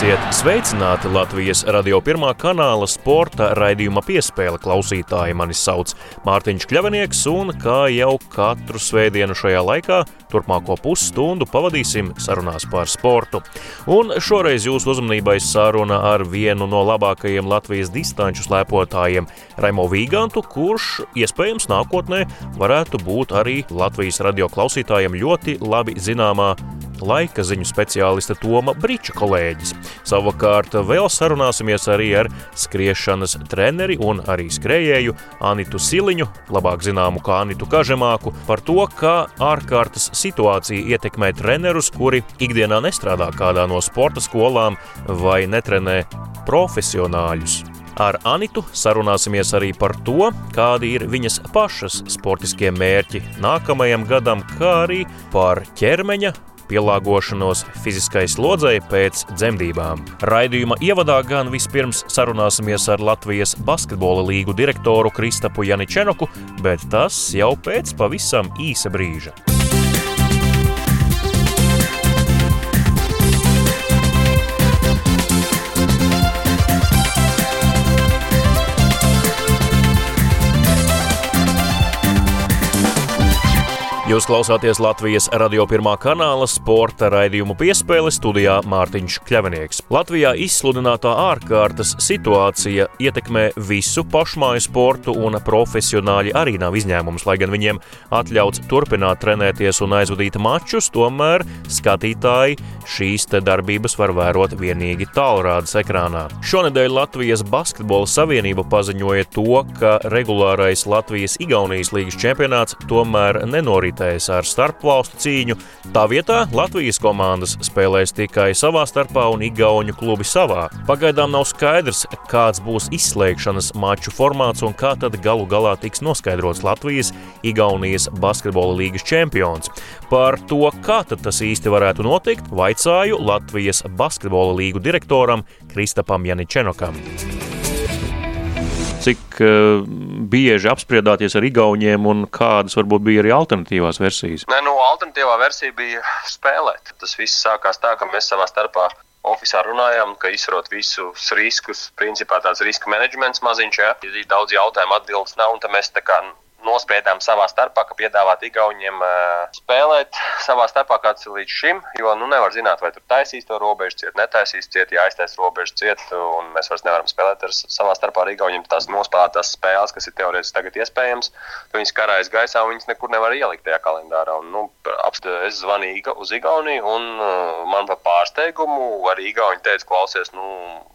Esiet sveicināti Latvijas radio pirmā kanāla sporta raidījuma piespēle klausītāji. Mani sauc Mārtiņš Kļavinieks, un kā jau katru svētdienu šajā laikā, turpmāko pusstundu pavadīsim sarunās par sportu. Un šoreiz jūsu uzmanībai saruna ar vienu no labākajiem Latvijas distanču slēpotājiem, Raimo Vīgantu, kurš iespējams nākotnē varētu būt arī Latvijas radio klausītājiem ļoti labi zināmā laika ziņu speciālista Toma Briča kolēģis. Savukārt vēl sarunāsimies arī ar skriešanas treneri un arī skrējēju Anitu Siliņu, labāk zināmu kā Anitu Kažemāku, par to, kā ārkārtas situācija ietekmē trenerus, kuri ikdienā nestrādā kādā no sporta skolām vai netrenē profesionāļus. Ar Anitu sarunāsimies arī par to, kādi ir viņas pašas sportiskie mērķi nākamajam gadam, kā arī par ķermeņa pielāgošanos fiziskai slodzei pēc dzemdībām. Raidījuma ievadā gan vispirms sarunāsimies ar Latvijas basketbola līgu direktoru Kristapu Janičenoku, bet tas jau pēc pavisam īsa brīža. Jūs klausāties Latvijas radio pirmā kanāla sporta raidījumu piespēle studijā Mārtiņš Kļavinieks. Latvijā izsludinātā ārkārtas situācija ietekmē visu pašmāju sportu un profesionāļi arī nav izņēmums, lai gan viņiem atļauts turpināt trenēties un aizvadīt mačus, tomēr skatītāji šīs darbības var vērot vienīgi tālrādes ekrānā. Šonedēļ Latvijas Basketbola Savienība paziņoja to, ka regulārais Latvijas-Igaunijas līgas čempionāts tomēr nenorit konkurēs ar starpvalstu cīņu. Tā vietā Latvijas komandas spēlēs tikai savā starpā un Igaunu klubi savā. Pagaidām nav skaidrs, kāds būs izslēgšanas maču formāts un kā tad galu galā tiks noskaidrots Latvijas-Igaunijas basketbola līgas čempions. Par to, kā tas īsti varētu notikt, vaicāju Latvijas basketbola līgu direktoram Kristapam Janičenokam cik uh, bieži apspriedāties ar igauniem un kādas varbūt bija arī alternatīvās versijas? Nē, nu, alternatīvā versija bija spēlēt. Tas viss sākās tā, ka mēs savā starpā oficiālā runājām, ka izsverot visus riskus, principā tāds riska menedžments maziņš, ja daudz jautājumu atbildes nav, un tad mēs tā kā nospriedām savā starpā, ka piedāvāt Igauniem uh, spēlēt savā starpā kāds līdz šim, jo nu nevar zināt, vai tur taisīs to robežu ciet, netaisīs ciet, ja aiztais robežu ciet, un mēs vairs nevaram spēlēt ar savā starpā ar Igauniem tās nospēlētās spēles, kas ir teorētiski tagad iespējams. Viņas karājas gaisā, un viņas nekur nevar ielikt tajā kalendārā. Un, nu, es zvanīju uz Igauniju, un uh, man par pārsteigumu arī Igauni teica, klausies, nu,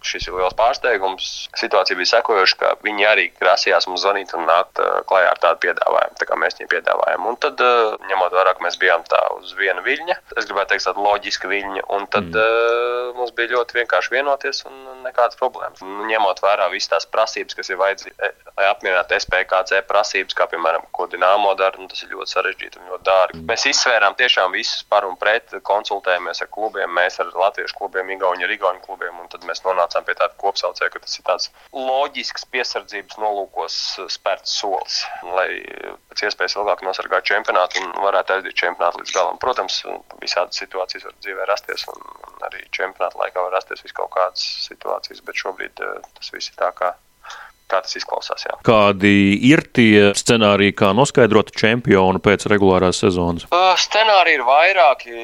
šis ir liels pārsteigums. Situācija bija sekojoša, ka viņi arī grasījās mums zvanīt un nākt uh, klajā ar tādu tādu piedāvājumu, tā kā mēs viņiem piedāvājam. Un tad, eh, ņemot vērā, ka mēs bijām tā uz viena viļņa, es gribētu teikt, tāda loģiska viļņa, un tad mm. uh, mums bija ļoti vienkārši vienoties un nekādas problēmas. Ņemot vērā visas tās prasības, kas ir vajadzīgas, e, lai apmierinātu SPKC prasības, kā piemēram, ko Dienāmo dara, nu, tas ir ļoti sarežģīti un ļoti dārgi. Mm. Mēs izsvērām tiešām visus par un pret, konsultējāmies ar klubiem, mēs ar latviešu klubiem, Igauni ar Igauni klubiem, un tad mēs nonācām pie tāda kopsaucēja, ka tas ir tāds loģisks piesardzības nolūkos spērts solis. Lai lai pēc iespējas ilgāk nosargātu čempionātu un varētu aiziet čempionātu līdz galam. Protams, visādas situācijas var dzīvē rasties, un arī čempionāta laikā var rasties vis kaut kādas situācijas, bet šobrīd eh, tas viss ir tā, kā kā tas izklausās. Jā. Kādi ir tie scenāriji, kā noskaidrot čempionu pēc regulārās sezonas? Uh, scenāriji ir vairāki.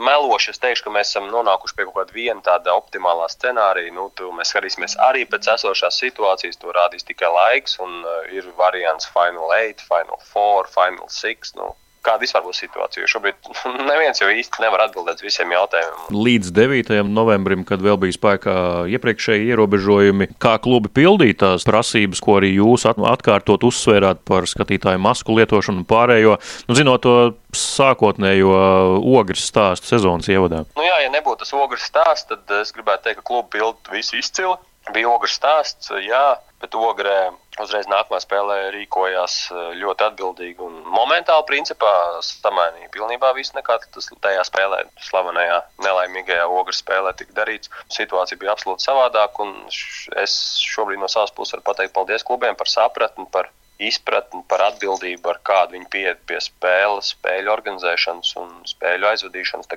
Meloši es teikšu, ka mēs esam nonākuši pie kaut kāda viena tāda optimālā scenārija. Nu, mēs skatīsimies arī pēc esošās situācijas, to rādīs tikai laiks. Un, uh, ir variants Final 8, Final 4, Final 6. Nu, kāda vispār būs situācija. Šobrīd neviens jau īsti nevar atbildēt visiem jautājumiem. Līdz 9. novembrim, kad vēl bija spēkā iepriekšēji ierobežojumi, kā klubi pildīja tās prasības, ko arī jūs atkārtot uzsvērāt par skatītāju masku lietošanu un pārējo, nu, zinot to sākotnējo ogres stāstu sezonas ievadā. Nu jā, ja nebūtu tas ogres stāsts, tad es gribētu teikt, ka klubi pilda visu izcili. Bija ogres stāsts, jā, bet ogrē uzreiz nākamā spēlē rīkojās eh, ļoti atbildīgi un momentāli, principā, samainīja pilnībā visu, nekā tas tajā spēlē, slavenajā nelaimīgajā ogres spēlē tika darīts. Situācija bija absolūti savādāka, un es šobrīd no savas puses varu pateikt paldies klubiem par sapratni, par izpratni, par atbildību, ar kādu viņi pieiet pie spēles, spēļu organizēšanas un spēļu aizvadīšanas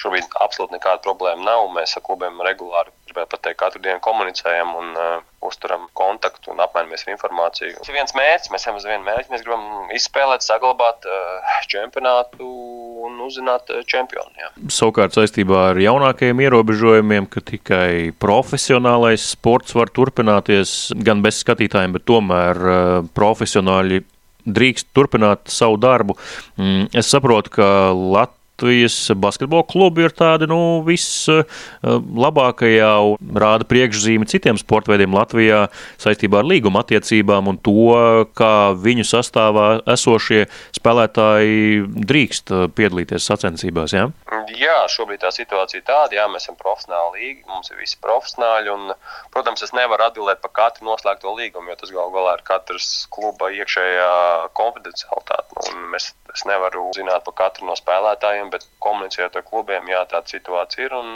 Šobrīd absolūti nekāda problēma nav. Mēs ar klubiem regulāri, gribētu pateikt, katru dienu komunicējam un uh, uzturam kontaktu un apmainamies ar informāciju. Tas ir viens mērķis, mēs esam uz vienu mērķi. Mēs gribam izspēlēt, saglabāt uh, čempionātu un uzzināt uh, čempionu. Jā. Savukārt saistībā ar jaunākajiem ierobežojumiem, ka tikai profesionālais sports var turpināties gan bez skatītājiem, bet tomēr uh, profesionāļi drīkst turpināt savu darbu. Mm, es saprotu, ka Latvija Latvijas basketbola klubi ir tādi nu, vislabākajā un rāda priekšzīmi citiem sporta veidiem Latvijā saistībā ar līguma attiecībām un to, kā viņu sastāvā esošie spēlētāji drīkst piedalīties sacensībās. Ja? Jā, šobrīd tā situācija ir tāda, jā, mēs esam profesionāli līga, mums ir visi profesionāļi. Un, protams, es nevaru atbildēt par katru noslēgto līgumu, jo tas galu galā ir katras kluba iekšējā konfidencialitāte. Mēs, es nevaru zināt par katru no spēlētājiem, bet komunicējot ar klubiem, jā, tāda situācija ir un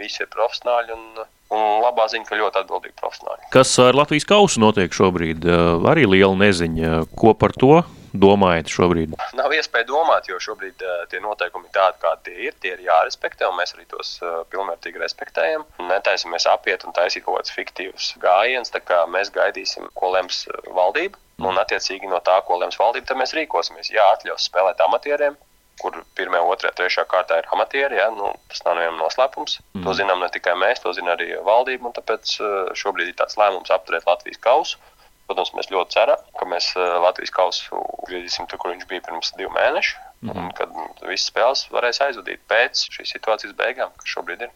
visi ir profesionāļi. Un, Un labā ziņa, ka ļoti atbildīgi profesionāļi. Kas ar Latvijas kausu notiek šobrīd? Arī liela neziņa. Ko par to domājat šobrīd? Nav iespēja domāt, jo šobrīd uh, tie noteikumi ir tādi, kādi tie ir. Tie ir jārespektē, un mēs arī tos uh, pilnvērtīgi respektējam. Netaisamies apiet un taisīt kaut kādus fiktīvus gājienus. Mēs gaidīsim, ko lems valdība. Un, attiecīgi, no tā, ko lems valdība, tad mēs rīkosimies. Jā, atļaus spēlēt amatieriem, kur pirmā, otrā, trešā kārtā ir amatieri. Ja? Nu, tas nav nevienam noslēpums. Mm. To zinām ne tikai mēs, to zina arī valdība. Tāpēc šobrīd ir tāds lēmums apturēt Latvijas kausu. Protams, mēs ļoti ceram, ka mēs Latvijas kausu griezīsim tur, kur viņš bija pirms diviem mēnešiem. Mm -hmm. Un kad visas spēles varēs aizvadīt pēc šīs situācijas beigām, kas šobrīd ir.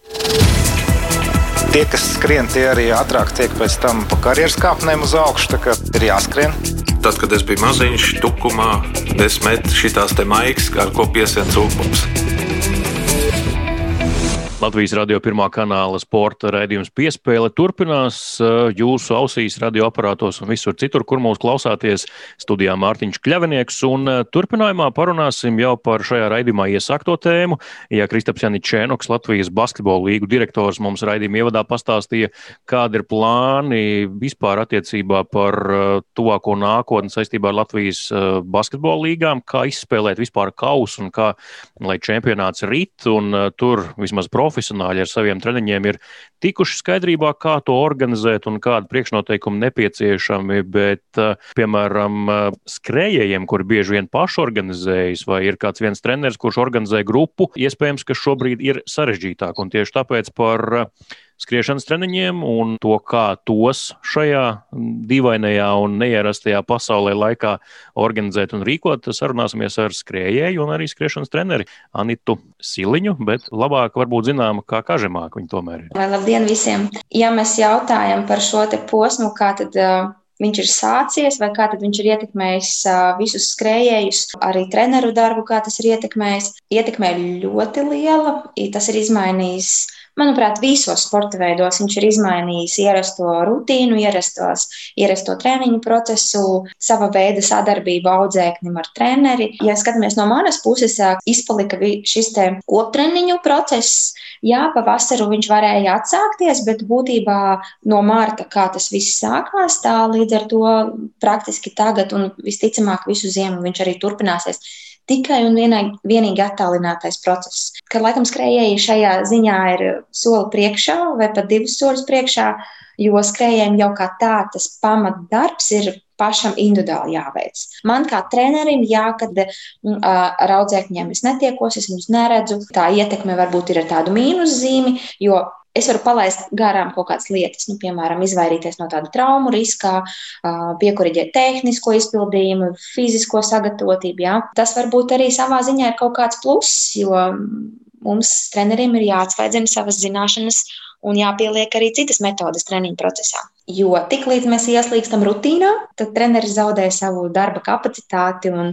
Tie, kas skrien, tie arī ātrāk tiek pēc tam pa karjeras kāpnēm uz augšu. Tā kā ir jāskrien. Tad, kad es biju maziņš, tukumā, es metu šīs maigas, ar ko piesien cūkums. Latvijas radio pirmā kanāla sporta raidījums piespēle turpinās uh, jūsu ausīs, radioaparātos un visur citur, kur mūs klausāties. Studijā Mārtiņš Kļavinieks un uh, turpinājumā parunāsim jau par šajā raidījumā iesākto tēmu. Ja Kristaps Janičēnoks, Latvijas basketbola līgu direktors, mums raidījuma ievadā pastāstīja, kādi ir plāni vispār attiecībā par uh, tuvāko nākotni saistībā ar Latvijas basketbola līgām, kā izspēlēt vispār kausu un kā, lai čempionāts rit un tur vismaz profesionāli profesionāļi ar saviem treniņiem ir tikuši skaidrībā, kā to organizēt un kādi priekšnoteikumi nepieciešami. Bet, eh, piemēram, eh, skrējējiem, kuri bieži vien paši organizējas, vai ir kāds viens treneris, kurš organizē grupu, iespējams, ka šobrīd ir sarežģītāk. Un tieši tāpēc par eh, skriešanas treniņiem un to, kā tos šajā dīvainajā un neierastajā pasaulē laikā organizēt un rīkot, sarunāsimies ar skrējēju un arī skriešanas treneri Anitu Siliņu, bet labāk varbūt zināma kā kažemāk viņa tomēr ir. Labdien visiem! Ja mēs jautājam par šo posmu, kā tad uh, viņš ir sācies, vai kā viņš ir ietekmējis visus skrējējus, arī treneru darbu, kā tas ir ietekmējis. Ietekmē ļoti liela, tas ir izmainījis manuprāt, visos sporta veidos viņš ir izmainījis ierasto rutīnu, ierastos, ierasto treniņu procesu, sava veida sadarbību audzēknim ar treneri. Ja skatāmies no manas puses, izpalika šis koptreniņu process. Jā, pavasaru viņš varēja atsākties, bet būtībā no mārta, kā tas viss sākās, tā līdz ar to praktiski tagad un visticamāk visu ziemu viņš arī turpināsies tikai un vienīgi, vienīgi attālinātais process. Kad laikam skrejēji šajā ziņā ir soli priekšā vai pat divus soļus priekšā, jo skrejējiem jau kā tā tas pamatdarbs ir pašam individuāli jāveic. Man kā trenerim, jā, kad ar audzēkņiem es netiekos, es viņus neredzu, tā ietekme varbūt ir ar tādu mīnuszīmi, jo es varu palaist garām kaut kādas lietas, nu, piemēram, izvairīties no tāda traumu riska, piekuriģēt tehnisko izpildījumu, fizisko sagatavotību. Jā. Tas varbūt arī savā ziņā ir kaut kāds pluss, jo mums treneriem ir jāatsvaidzina savas zināšanas un jāpieliek arī citas metodes treniņu procesā. Jo tiklīdz mēs ieslīgstam rutīnā, tad treneris zaudē savu darba kapacitāti un,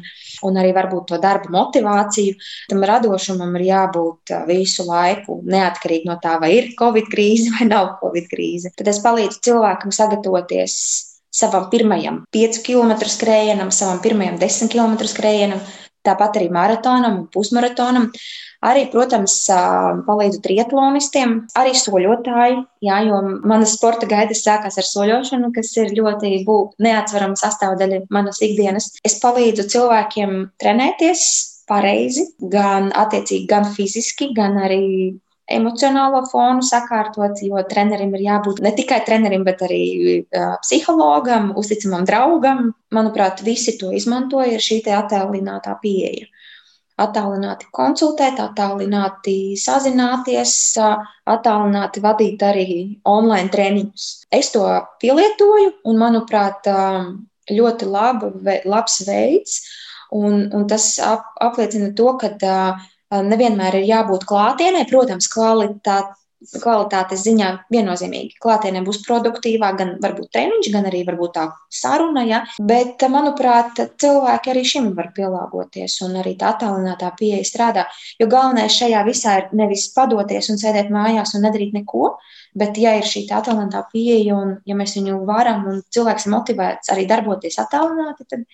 un arī varbūt to darba motivāciju. Tam radošumam ir jābūt visu laiku, neatkarīgi no tā, vai ir Covid krīze vai nav Covid krīze. Tad es palīdzu cilvēkam sagatavoties savam pirmajam 5 km skrējienam, savam pirmajam 10 km skrējienam, tāpat arī maratonam un pusmaratonam. Arī, protams, palīdzu triatlonistiem, arī soļotāji, jā, jo manas sporta gaitas sākās ar soļošanu, kas ir ļoti neatsverama sastāvdaļa manas ikdienas. Es palīdzu cilvēkiem trenēties, pareizi, gan attiecīgi, gan fiziski, gan arī emocionālo fonu sakārtot, jo trenerim ir jābūt ne tikai trenerim, bet arī uh, psihologam, uzticamam draugam. Manuprāt, visi to izmantoja, ir šī attēlinātā pieeja. Attālināti konsultēt, attālināti sazināties, attālināti vadīt arī online treniņus. Es to pielietoju, un manuprāt, ļoti labu, labs veids, un, un tas ap, apliecina to, ka Nevienmēr ir jābūt klātienē, protams, kvalitāte. Kvalitātes ziņā viennozīmīgi klātienē būs produktīvāk, gan varbūt treniņš, gan arī varbūt tā saruna. Ja? Bet, manuprāt, cilvēki arī šim var pielāgoties, un arī tā attālinātā pieeja strādā. Jo galvenais šajā visā ir nevis padoties un sēdēt mājās un nedarīt neko, bet, ja ir šī attālinātā pieeja, un ja mēs viņu varam, un cilvēks ir motivēts arī darboties attālināti, tad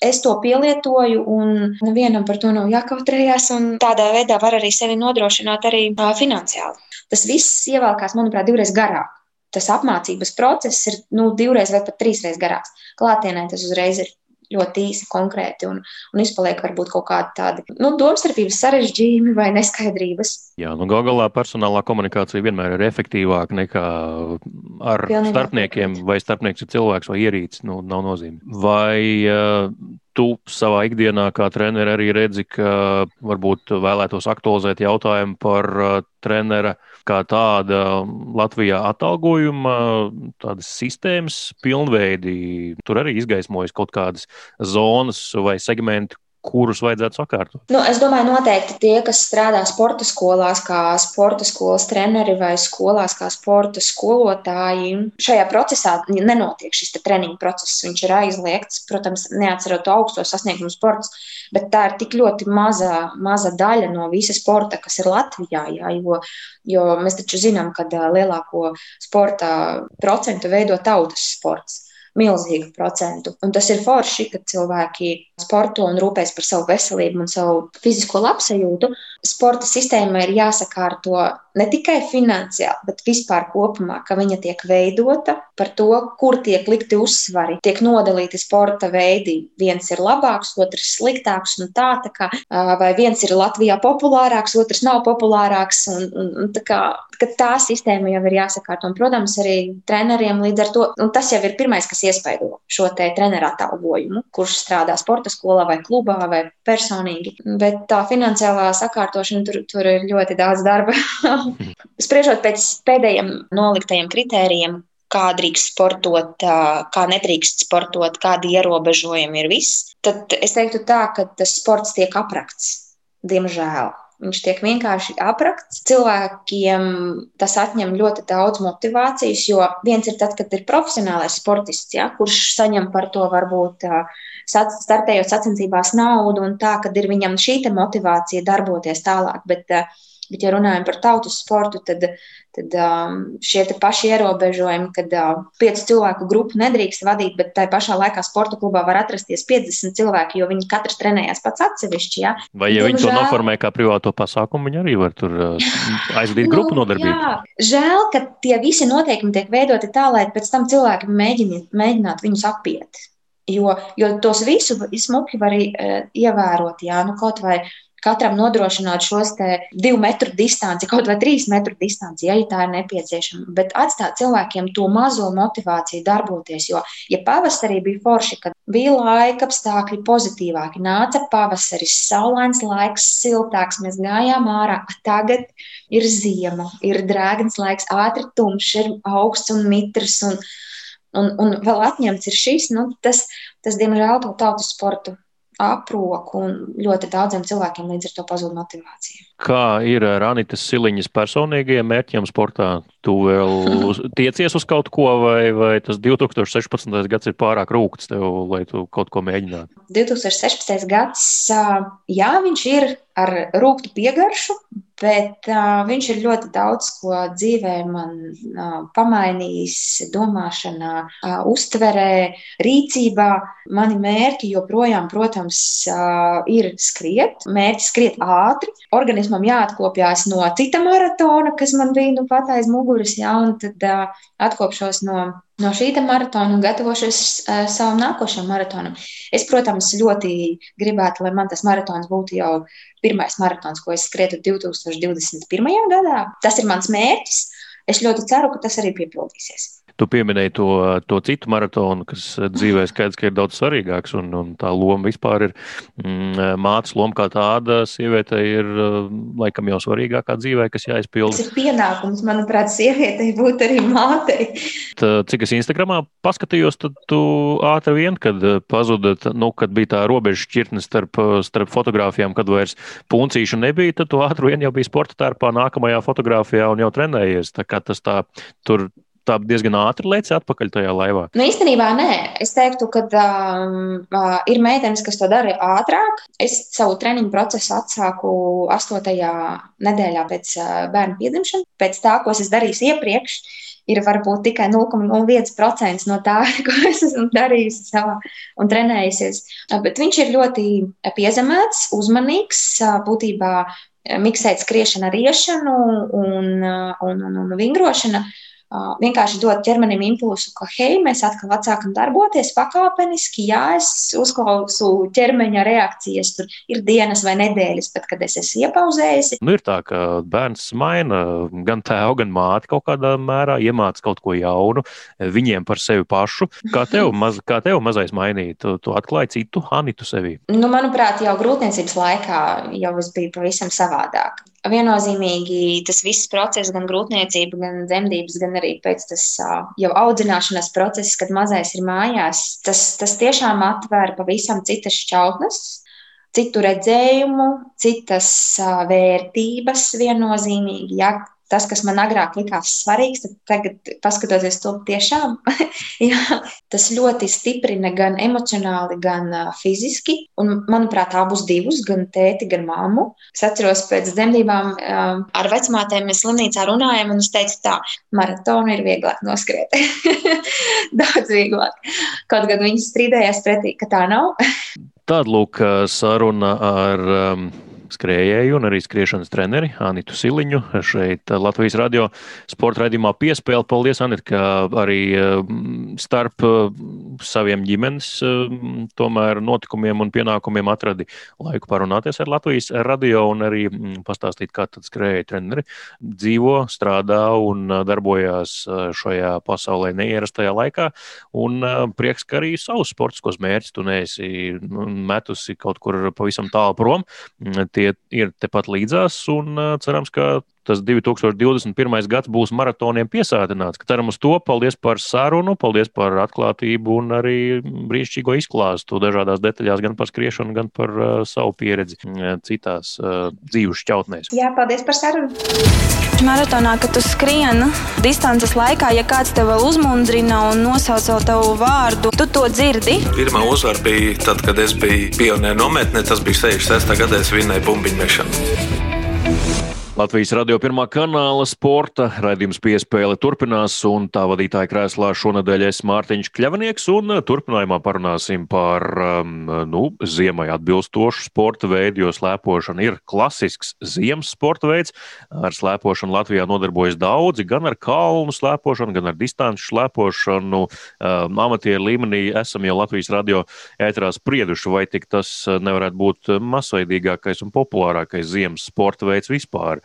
Es to pielietoju, un nevienam par to nav jākautrējās. Tādā veidā var arī sevi nodrošināt arī finansiāli. Tas viss ievēlkās, manuprāt, divreiz garāk. Tas apmācības process ir nu, divreiz vai pat trīsreiz garāks. Klātienē tas uzreiz ir ļoti īsi, konkrēti, un, un izpaliek varbūt kaut kādi tādi nu, domstarpības sarežģījumi vai neskaidrības. Jā, nu gal galā personālā komunikācija vienmēr ir efektīvāka nekā ar Pilnībā. starpniekiem, vai starpnieks ir cilvēks vai ierīcis, nu, nav nozīme. Vai uh, tu savā ikdienā, kā treneris, arī redzi, ka varbūt vēlētos aktualizēt jautājumu par uh, trenera kā tāda Latvijā atalgojuma tādas sistēmas pilnveidi. Tur arī izgaismojas kaut kādas zonas vai segmenti, kurus vajadzētu sakārtot? Nu, es domāju, noteikti tie, kas strādā sporta skolās, kā sporta skolas treneri vai skolās, kā sporta skolotāji, šajā procesā nenotiek šis treniņu process. Viņš ir aizliegts, protams, neatcerot to augsto sasniegumu sports, bet tā ir tik ļoti maza, maza daļa no visa sporta, kas ir Latvijā. Jā, jo, jo mēs taču zinām, ka lielāko sporta procentu veido tautas sports milzīgu procentu. Un tas ir forši, ka cilvēki sporto un rūpēs par savu veselību un savu fizisko labsajūtu. Sporta sistēma ir jāsakārto ne tikai finansiāli, bet vispār kopumā, ka viņa tiek veidota par to, kur tiek likti uzsvari, tiek nodalīti sporta veidi. Viens ir labāks, otrs sliktāks, un tā, tā kā, vai viens ir Latvijā populārāks, otrs nav populārāks. Un, un, un tā, kā, tā sistēma jau ir jāsakārto. Un, protams, arī treneriem līdz ar to tas jau ir pirmais, kas iespaido šo treneru atalgojumu, kurš strādā sporta skolā vai klubā vai personīgi. Bet tā finansiālā sakārtošana tur, tur ir ļoti daudz darba. Spriežot pēc pēdējiem noliktajiem kritērijiem, kā drīkst sportot, kā nedrīkst sportot, kādi ierobežojumi ir viss, tad es teiktu tā, ka tas sports tiek aprakts, diemžēl. Viņš tiek vienkārši aprakts. Cilvēkiem tas atņem ļoti daudz motivācijas, jo viens ir tad, kad ir profesionālais sportists, ja, kurš saņem par to varbūt startējot sacensībās naudu un tā, kad ir viņam šī motivācija darboties tālāk. Bet, uh, Bet, ja runājam par tautas sportu, tad, tad um, šie paši ierobežojumi, kad uh, piecu cilvēku grupu nedrīkst vadīt, bet tajā pašā laikā sporta klubā var atrasties 50 cilvēki, jo viņi katrs trenējās pats atsevišķi. Ja? Vai, ja viņi to noformē kā privāto pasākumu, viņi arī var tur uh, aizvadīt nu, grupu nodarbību? Jā, žēl, ka tie visi noteikumi tiek veidoti tā, lai pēc tam cilvēki mēģina, mēģinātu viņus apiet. Jo, jo tos visus smuki var uh, ievērot, jā, nu kaut vai katram nodrošināt šos divu metru distanci, kaut vai trīs metru distanci, ja tā ir nepieciešama. Bet atstāt cilvēkiem to mazo motivāciju darboties. Jo, ja pavasarī bija forši, kad bija laika apstākļi pozitīvāki, nāca pavasaris, saulains laiks, siltāks, mēs gājām ārā. Tagad ir ziema, ir drēgns laiks, ātri tumšs, ir augsts un mitrs. Un, un, un vēl atņemts ir šis, nu, tas, tas diemžēl, to tautas sportu aproku, un ļoti daudziem cilvēkiem līdz ar to pazūd motivācija. Kā ir ar Anitas Siliņas personīgajiem mērķiem sportā? Tu vēl uz, tiecies uz kaut ko, vai, vai tas 2016. gads ir pārāk rūkts tev, lai tu kaut ko mēģinātu? 2016. gads, jā, viņš ir ar rūktu piegaršu, bet uh, viņš ir ļoti daudz ko dzīvē man uh, pamainījis, domāšanā, uh, uztverē, rīcībā. Mani mērķi joprojām, protams, uh, ir skriet, mērķi skriet ātri. Organismam jāatkopjas no cita maratona, kas man bija nu pat aiz muguras, ja, un tad uh, atkopšos no no šī maratona un gatavošos uh, savam nākošajam maratonam. Es, protams, ļoti gribētu, lai man tas maratons būtu jau pirmais maratons, ko es skrietu 2021. gadā. Tas ir mans mērķis. Es ļoti ceru, ka tas arī piepildīsies. Tu pieminēji to, to citu maratonu, kas dzīvē skaidrs, ka ir daudz svarīgāks, un, un tā loma vispār ir mm, mātes loma kā tāda. Sievietei ir laikam jau svarīgākā dzīvē, kas jāizpild. Tas ir pienākums, manuprāt, sievietei būt arī mātei. Tā, cik es Instagramā paskatījos, tad tu ātri vien, kad pazuda, nu, kad bija tā robeža šķirtne starp, starp fotografijām, kad vairs puncīšu nebija, tad tu ātri vien jau biji sporta tērpā nākamajā fotografijā un jau trenējies. Tā kā tas tā tur tā diezgan ātri leci atpakaļ tajā laivā? Nu, īstenībā nē. Es teiktu, ka um, uh, ir meitenes, kas to dara ātrāk. Es savu treniņu procesu atsāku 8. nedēļā pēc uh, bērna piedzimšanas. Pēc tā, ko es darīju iepriekš, ir varbūt tikai 0,01% no tā, ko es esmu darījusi savā un trenējusies. Uh, bet viņš ir ļoti piezemēts, uzmanīgs, būtībā miksēt skriešanu ar iešanu un, un, un, un vingrošanu vienkārši dot ķermenim impulsu, ka, hei, mēs atkal sākam darboties pakāpeniski, jā, es uzklausu ķermeņa reakcijas, tur ir dienas vai nedēļas, bet kad es esmu iepauzējis. Nu, ir tā, ka bērns maina gan tēvu, gan māti kaut kādā mērā, iemāca kaut ko jaunu viņiem par sevi pašu. Kā tev, maz, kā tev mazais mainīja? Tu, tu atklāji citu Hanitu sevi? Nu, manuprāt, jau grūtniecības laikā jau es biju pavisam savādāk viennozīmīgi tas viss process, gan grūtniecība, gan dzemdības, gan arī pēc tas jau audzināšanās process, kad mazais ir mājās, tas, tas tiešām atver pavisam citas šķautnes, citu redzējumu, citas vērtības viennozīmīgi. Ja, tas, kas man agrāk likās svarīgs, tagad, paskatoties to tiešām, jā, tas ļoti stiprina gan emocionāli, gan uh, fiziski. Un, manuprāt, abus divus, gan tēti, gan māmu. Es atceros pēc dzemdībām uh, ar vecmātēm mēs slimnīcā runājam, un es teicu tā, maratonu ir vieglāk noskriet. Daudz vieglāk. Kaut gan viņi strīdējās pretī, ka tā nav. Tāda lūk saruna ar um, skrējēju un arī skriešanas treneri Anitu Siliņu šeit Latvijas radio sporta raidījumā piespēle. Paldies, Anita, ka arī mm, starp mm, saviem ģimenes mm, tomēr notikumiem un pienākumiem atradi laiku parunāties ar Latvijas radio un arī pastāstīt, kā tad skrēja treneri dzīvo, strādā un darbojās šajā pasaulē neierastajā laikā. Un prieks, ka arī savus sportiskos mērķus tu neesi metusi kaut kur pavisam tālu prom. Tie tie ir tepat līdzās, un cerams, ka tas 2021. gads būs maratoniem piesātināts. Ceram uz to. Paldies par sarunu, paldies par atklātību un arī brīnišķīgo izklāstu dažādās detaļās, gan par skriešanu, gan par uh, savu pieredzi citās uh, dzīves šķautnēs. Jā, paldies par sarunu. Maratonā, kad tu skrieni distances laikā, ja kāds tev uzmundrina un nosauc tavu vārdu, tu to dzirdi. Pirmā uzvara bija tad, kad es biju pionieru nometnē. Tas bija 66. gadā, es vinnēju bumbiņu mešanu. Latvijas radio pirmā kanāla sporta raidījums piespēle turpinās, un tā vadītāja krēslā šonadēļ es Mārtiņš Kļavnieks, un turpinājumā parunāsim par, um, nu, ziemai atbilstošu sporta veidu, jo slēpošana ir klasisks ziemas sporta veids. Ar slēpošanu Latvijā nodarbojas daudzi, gan ar kalnu slēpošanu, gan ar distanču slēpošanu. Um, amatieru līmenī esam jau Latvijas radio ēterā sprieduši, vai tik tas nevarētu būt masveidīgākais un populārākais ziemas sporta veids vispār.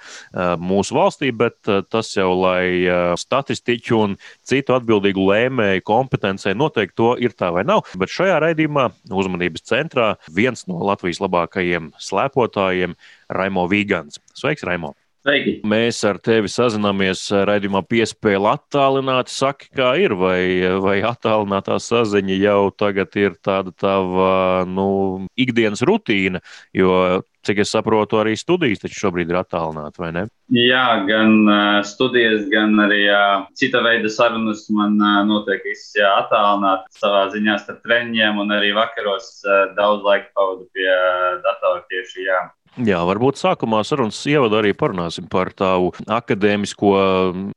Mūsu valstī, bet tas jau, lai statistiķu un citu atbildīgu lēmēju kompetencē noteikti to ir tā vai nav. Bet šajā raidījumā uzmanības centrā viens no Latvijas labākajiem slēpotājiem - Raimo Vīgans. Sveiks, Raimo! Sveiki. Mēs ar tevi sazināmies raidījumā piespēle attālināti. Saki, kā ir, vai, vai attālinātā saziņa jau tagad ir tāda tava nu, ikdienas rutīna, jo cik es saprotu, arī studijas taču šobrīd ir attālināti, vai ne? Jā, gan uh, studijas, gan arī uh, cita veida sarunas man uh, notiek visas attālināti savā ziņā starp treniņiem, un arī vakaros uh, daudz laika pavadu pie uh, datora tieši jā. Jā, varbūt sākumā sarunas ievadu arī parunāsim par tavu akadēmisko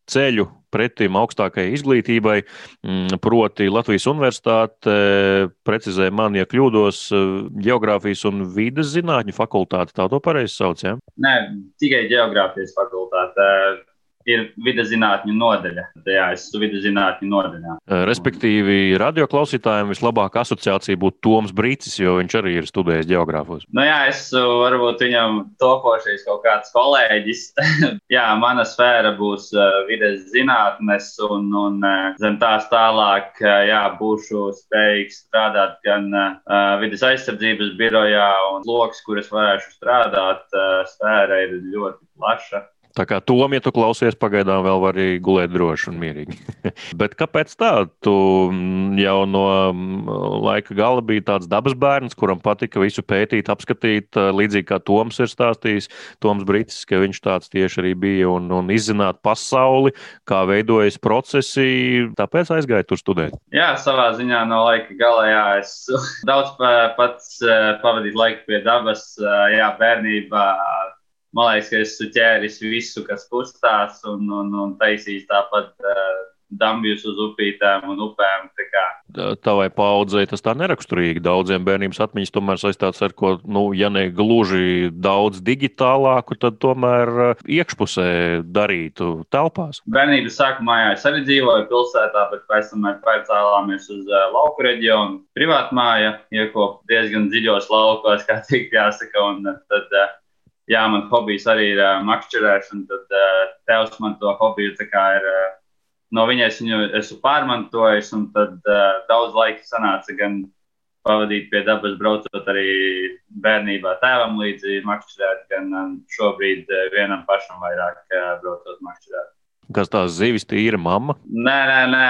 ceļu pretim augstākajai izglītībai. Mm, proti, Latvijas universitāte precizē man, ja kļūdos, geogrāfijas un vidas zinātņu fakultāte. Tā to pareizi sauc, ja? Nē, tikai geogrāfijas fakultāte. Ir videzinātņu nodaļa. Jā, es esmu videzinātņu nodaļā. Respektīvi, radioklausītājiem vislabākā asociācija būtu Toms Brīsis, jo viņš arī ir studējis geogrāfos. Nu, jā, es varbūt viņam topošais kaut kāds kolēģis. jā, mana sfēra būs vides zinātnes, un, un zem tās tālāk jā, būšu spējīgs strādāt gan uh, vidas aizsardzības birojā, un lokus, kuras varēšu strādāt, uh, sfēra ir ļoti plaša. Tā kā tom, ja tu klausies, pagaidām vēl vari gulēt droši un mierīgi. Bet kāpēc tā? Tu mm, jau no mm, laika gala biji tāds dabas bērns, kuram patika visu pētīt, apskatīt, līdzīgi kā Toms ir stāstījis. Toms Brīsis, ka viņš tāds tieši arī bija un, un izzināt pasauli, kā veidojas procesi. Tāpēc aizgāju tur studēt. Jā, savā ziņā no laika gala, jā, es daudz pats pavadīju laiku pie dabas, jā, bērnībā man liekas, ka esmu ķēris visu, kas kustās, un, un, un taisījis tāpat uh, dambjus uz upītēm un upēm. Tavai paudzei tas tā neraksturīgi. Daudziem bērnības atmiņas tomēr saistīts ar ko, nu, ja ne gluži daudz digitālāku, tad tomēr iekšpusē darītu telpās. Bērnības sākumā jā, es arī dzīvoju pilsētā, bet pēc tam mēs pārcēlāmies uz uh, lauku reģionu. Privātā māja iekop diezgan dziļos laukos, kā teikt, jāsaka. Un, tad, jā, man hobijs arī ir uh, makšķerēšana, tad uh, tevs man to hobiju ir. Uh, no viņas viņu esmu pārmantojis, un tad uh, daudz laika sanāca gan pavadīt pie dabas, braucot arī bērnībā tēvam līdzi makšķerēt, gan um, šobrīd uh, vienam pašam vairāk uh, braucot makšķerēt. Kas tās zivis tīra mamma? Nē, nē, nē.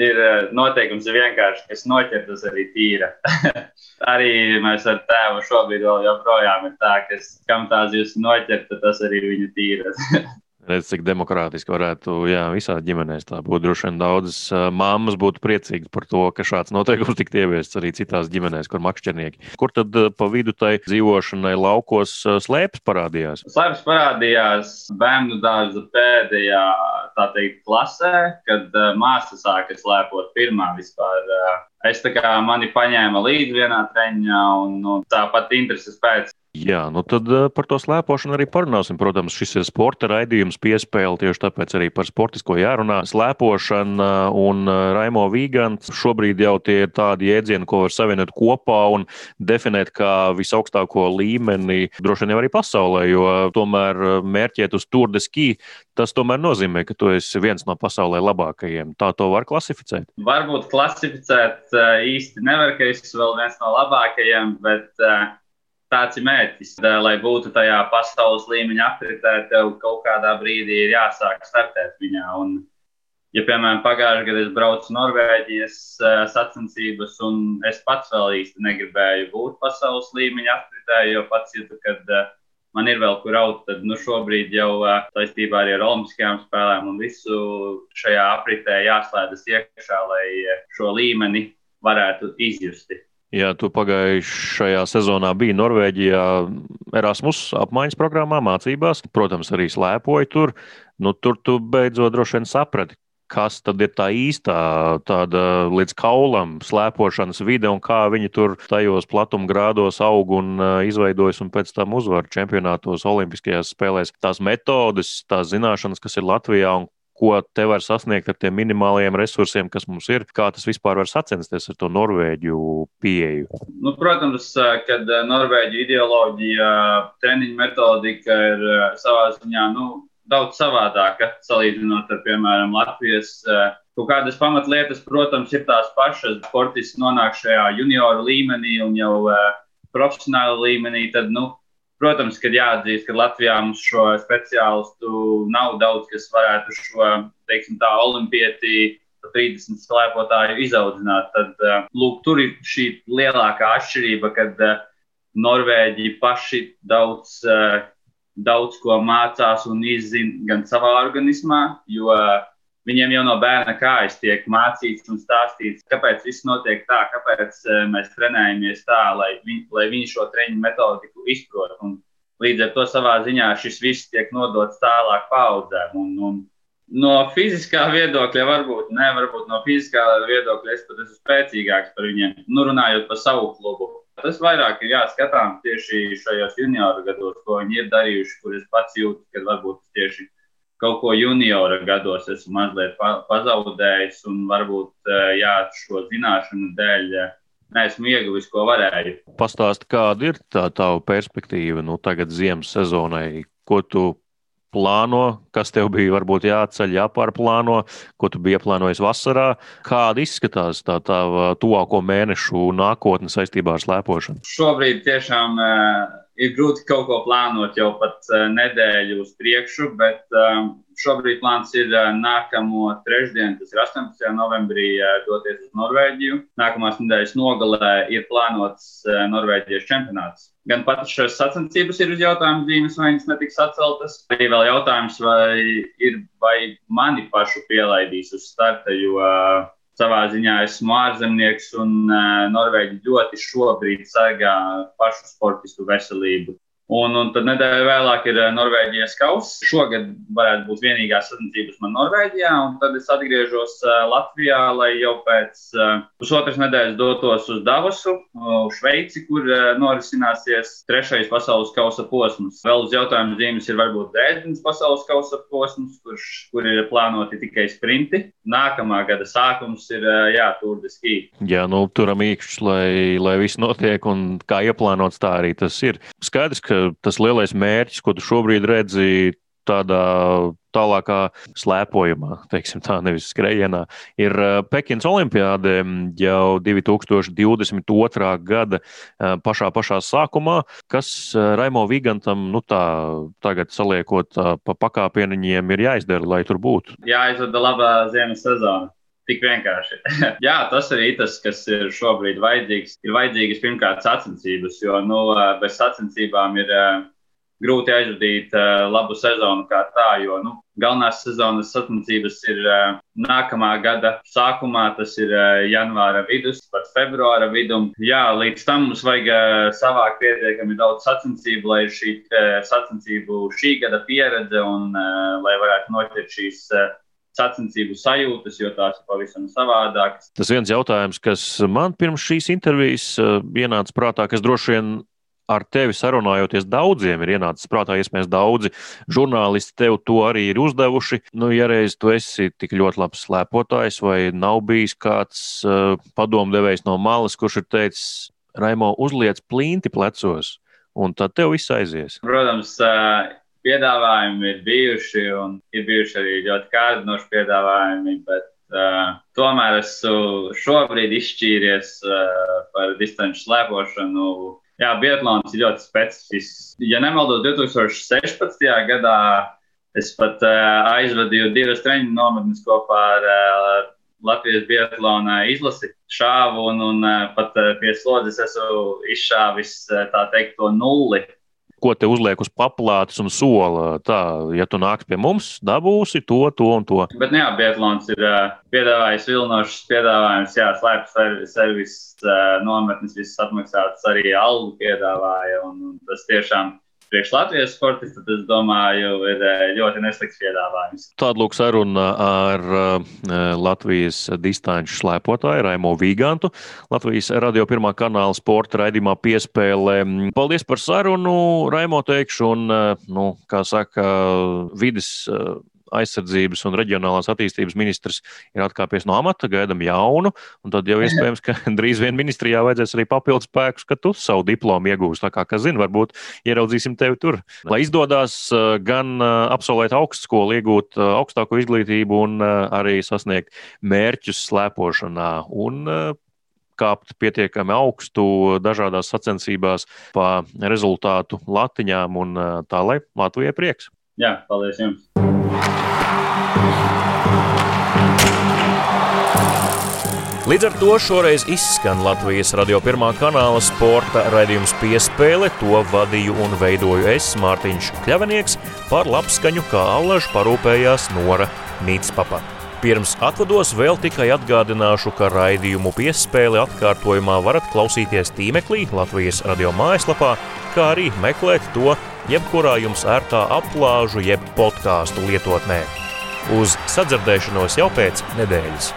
Ir noteikums ir vienkārši, kas noķer, tas arī tīra. arī mēs ar tēvu šobrīd vēl joprojām ir tā, ka kam tā zivs noķer, tas arī viņu tīra. Redz, cik demokrātiski varētu jā, visā ģimenēs tā būt. Droši vien daudzas mammas būtu priecīgas par to, ka šāds noteikums tiktu ieviests arī citās ģimenēs, kur makšķernieki. Kur tad pa vidu tai dzīvošanai laukos slēpes parādījās? Slēpes parādījās bērnu dārza pēdējā, teikt, klasē, kad māsa sāka slēpot pirmā vispār. Es tā kā mani paņēma līdzi vienā treniņā, un nu, tāpat intereses pēc Jā, nu tad eh, par to slēpošanu arī parunāsim. Protams, šis ir sporta raidījums, piespēle, tieši tāpēc arī par sportisko jārunā. Slēpošana un eh, Raimo Vīgants šobrīd jau tie ir tādi jēdzieni, ko var savienot kopā un definēt kā visaugstāko līmeni, droši vien jau arī pasaulē, jo tomēr eh, mērķēt uz Tour de Ski, tas tomēr nozīmē, ka tu esi viens no pasaulē labākajiem. Tā to var klasificēt. Varbūt klasificēt īsti nevar, ka es esmu vēl viens no labākajiem, bet tāds ir mērķis. Lai būtu tajā pasaules līmeņa apritē, tev kaut kādā brīdī ir jāsāk startēt viņā. Un, ja, piemēram, pagājušajā gadā es braucu Norvēģijas uh, sacensības, un es pats vēl īsti negribēju būt pasaules līmeņa apritē, jo pats jūtu, ka uh, man ir vēl kur aut, tad nu, šobrīd jau uh, saistībā ar Olimpiskajām spēlēm un visu šajā apritē jāslēdzas iekšā, lai šo līmeni varētu izjusti. Jā, tu pagājušajā sezonā biji Norvēģijā Erasmus apmaiņas programmā, mācībās. Protams, arī slēpoji tur. Nu, tur tu beidzot droši vien saprati, kas tad ir tā īstā, tāda līdz kaulam slēpošanas vide un kā viņi tur tajos platumgrādos aug un izveidojas un pēc tam uzvar čempionātos, Olimpiskajās spēlēs. Tās metodes, tās zināšanas, kas ir Latvijā un ko te var sasniegt ar tiem minimālajiem resursiem, kas mums ir, kā tas vispār var sacensties ar to Norvēģu pieeju? Nu, protams, kad Norvēģija ideoloģija, treniņa metodika ir savā ziņā nu, daudz savādāka salīdzinot ar, piemēram, Latvijas. Kaut kādas pamatlietas, protams, ir tās pašas. Sportists nonāk šajā junioru līmenī un jau profesionāla līmenī, tad, nu, Protams, ka jāatzīst, ka Latvijā mums šo speciālistu nav daudz, kas varētu šo, teiksim, tā olimpieti 30 slēpotāju izaudzināt. Tad, eh, lūk, tur ir šī lielākā atšķirība, kad eh, Norvēģi paši daudz, eh, daudz ko mācās un izzina gan savā organismā, jo Viņiem jau no bērna kājas tiek mācīts un stāstīts, kāpēc viss notiek tā, kāpēc uh, mēs trenējamies tā, lai, viņ, lai viņi šo treniņu metodiku izprot. Un līdz ar to savā ziņā šis viss tiek nodots tālāk paudzēm. Un, un no fiziskā viedokļa varbūt ne, varbūt no fiziskā viedokļa es pat esmu spēcīgāks par viņiem. Nu, runājot par savu klubu. Tas vairāk ir jāskatām tieši šajos junioru gados, ko viņi ir darījuši, kur es pats jūtu, ka varbūt tieši kaut ko juniora gados esmu mazliet pazaudējis, un varbūt jā, šo zināšanu dēļ neesmu ieguvis, ko varēju. Pastāsti, kāda ir tā tava perspektīva nu, tagad ziemas sezonai? Ko tu plāno, kas tev bija varbūt jāceļ, jāpārplāno, ko tu biji ieplānojis vasarā. Kāda izskatās tā tā tuvāko mēnešu nākotne saistībā ar slēpošanu? Šobrīd tiešām uh, ir grūti kaut ko plānot jau pat uh, nedēļu uz priekšu, bet um, šobrīd plāns ir uh, nākamo trešdienu, tas ir 18. novembrī, doties uz Norvēģiju. Nākamās nedēļas nogalē ir plānots Norvēģijas čempionāts. Gan pat šīs sacensības ir uz jautājumu zīmes, vai viņas netiks atceltas. Arī vēl jautājums, vai, ir, vai mani pašu pielaidīs uz starta, jo uh, savā ziņā esmu ārzemnieks un uh, Norvēģi ļoti šobrīd sargā pašu sportistu veselību. Un, un tad nedēļa vēlāk ir eh, Norvēģijas kausa. Šogad varētu būt vienīgā sacensības man Norvēģijā, un tad es atgriežos uh, Latvijā, lai jau pēc uh, pusotras nedēļas dotos uz Davosu, uh, Šveici, kur norisināsies trešais pasaules kausa posms. Vēl uz jautājumu zīmes ir varbūt Dresdenes pasaules kausa posms, kurš, kur ir plānoti tikai sprinti. Nākamā gada sākums ir jā, Tour de Ski. Jā, nu, turam īkšķis, lai, lai viss notiek, un kā ieplānots, tā arī tas ir. Skaidrs, ka tas lielais mērķis, ko tu šobrīd redzi, tādā tālākā slēpojumā, teiksim tā, nevis skrejienā, ir uh, Pekinas Olimpiāde jau 2022. gada uh, pašā, pašā sākumā, kas uh, Raimo Vigantam, nu tā, tagad saliekot pa pakāpieniņiem, ir jāizdara, lai tur būtu. Jāizvada labā ziemas sezona. Tik vienkārši. Jā, tas arī tas, kas ir šobrīd vajadzīgs. Ir vajadzīgas pirmkārt sacensības, jo nu, bez sacensībām ir grūti aizvadīt labu sezonu kā tā. Jo nu, galvenās sezonas sacensības ir nākamā gada sākumā, tas ir janvāra vidus, pat februāra vidum. Jā, līdz tam mums vajag savākt pietiekami daudz sacensību, lai šī sacensību šī gada pieredze un lai varētu notikt šīs sacensību sajūtas, jo tās ir pavisam savādākas. Tas viens jautājums, kas man pirms šīs intervijas uh, ienāca prātā, kas droši vien ar tevi sarunājoties daudziem ir ienācis prātā, iespējams, daudzi žurnālisti tev to arī ir uzdevuši. Nu, ja reiz tu esi tik ļoti labs slēpotājs, vai nav bijis kāds uh, padomdevējs no malas, kurš ir teicis, Raimo, uzliec plinti plecos, un tad tev viss aizies? Protams, uh, piedāvājumi ir bijuši, un ir bijuši arī ļoti kārdinoši piedāvājumi, bet uh, tomēr esmu šobrīd izšķīries uh, par distanču slēpošanu. Jā, Bietlāns ir ļoti specifisks. Ja nemaldos, 2016. gadā es pat uh, aizvadīju divas treniņu nometnes kopā ar uh, Latvijas Bietlāna izlasi šāvu, un, un uh, pat uh, pie slodzes esmu izšāvis uh, tā teikt to nulli ko te uzliek uz paplātes un sola. Tā, ja tu nāks pie mums, dabūsi to, to un to. Bet, jā, Bietlāns ir uh, piedāvājis vilnošs piedāvājums, jā, slēpts servis, uh, nometnes, viss atmaksāts, arī algu piedāvāja. Un, un tas tiešām priekš Latvijas sportista, tas, domāju, ir eh, ļoti neslikts piedāvājums. Tāda lūk saruna ar eh, Latvijas distanču slēpotāju Raimo Vīgantu, Latvijas radio pirmā kanāla sporta raidījumā piespēlē. Paldies par sarunu, Raimo teikšu, un, eh, nu, kā saka, vidas aizsardzības un reģionālās attīstības ministrs ir atkāpies no amata, gaidām jaunu, un tad jau iespējams, ka drīz vien ministrijā vajadzēs arī papildus spēkus, ka tu savu diplomu iegūsi. Tā kā, kas zina, varbūt ieraudzīsim tevi tur. Lai izdodas uh, gan uh, absolvēt augstskolu, iegūt uh, augstāko izglītību un arī sasniegt mērķus slēpošanā. Un, kāpt pietiekami augstu dažādās sacensībās pa rezultātu latiņām, un tā lai Latvijai prieks. Jā, paldies jums! Līdz ar to šoreiz izskan Latvijas radio pirmā kanāla sporta raidījums piespēle. To vadīju un veidoju es, Mārtiņš Kļavinieks, par labskaņu kā allažu parūpējās Nora Nītspapa. Pirms atvados vēl tikai atgādināšu, ka raidījumu piespēli atkārtojumā varat klausīties tīmeklī Latvijas radio mājaslapā, kā arī meklēt to jebkurā jums ērtā aplāžu jeb podkāstu lietotnē. Uz sadzirdēšanos jau pēc nedēļas!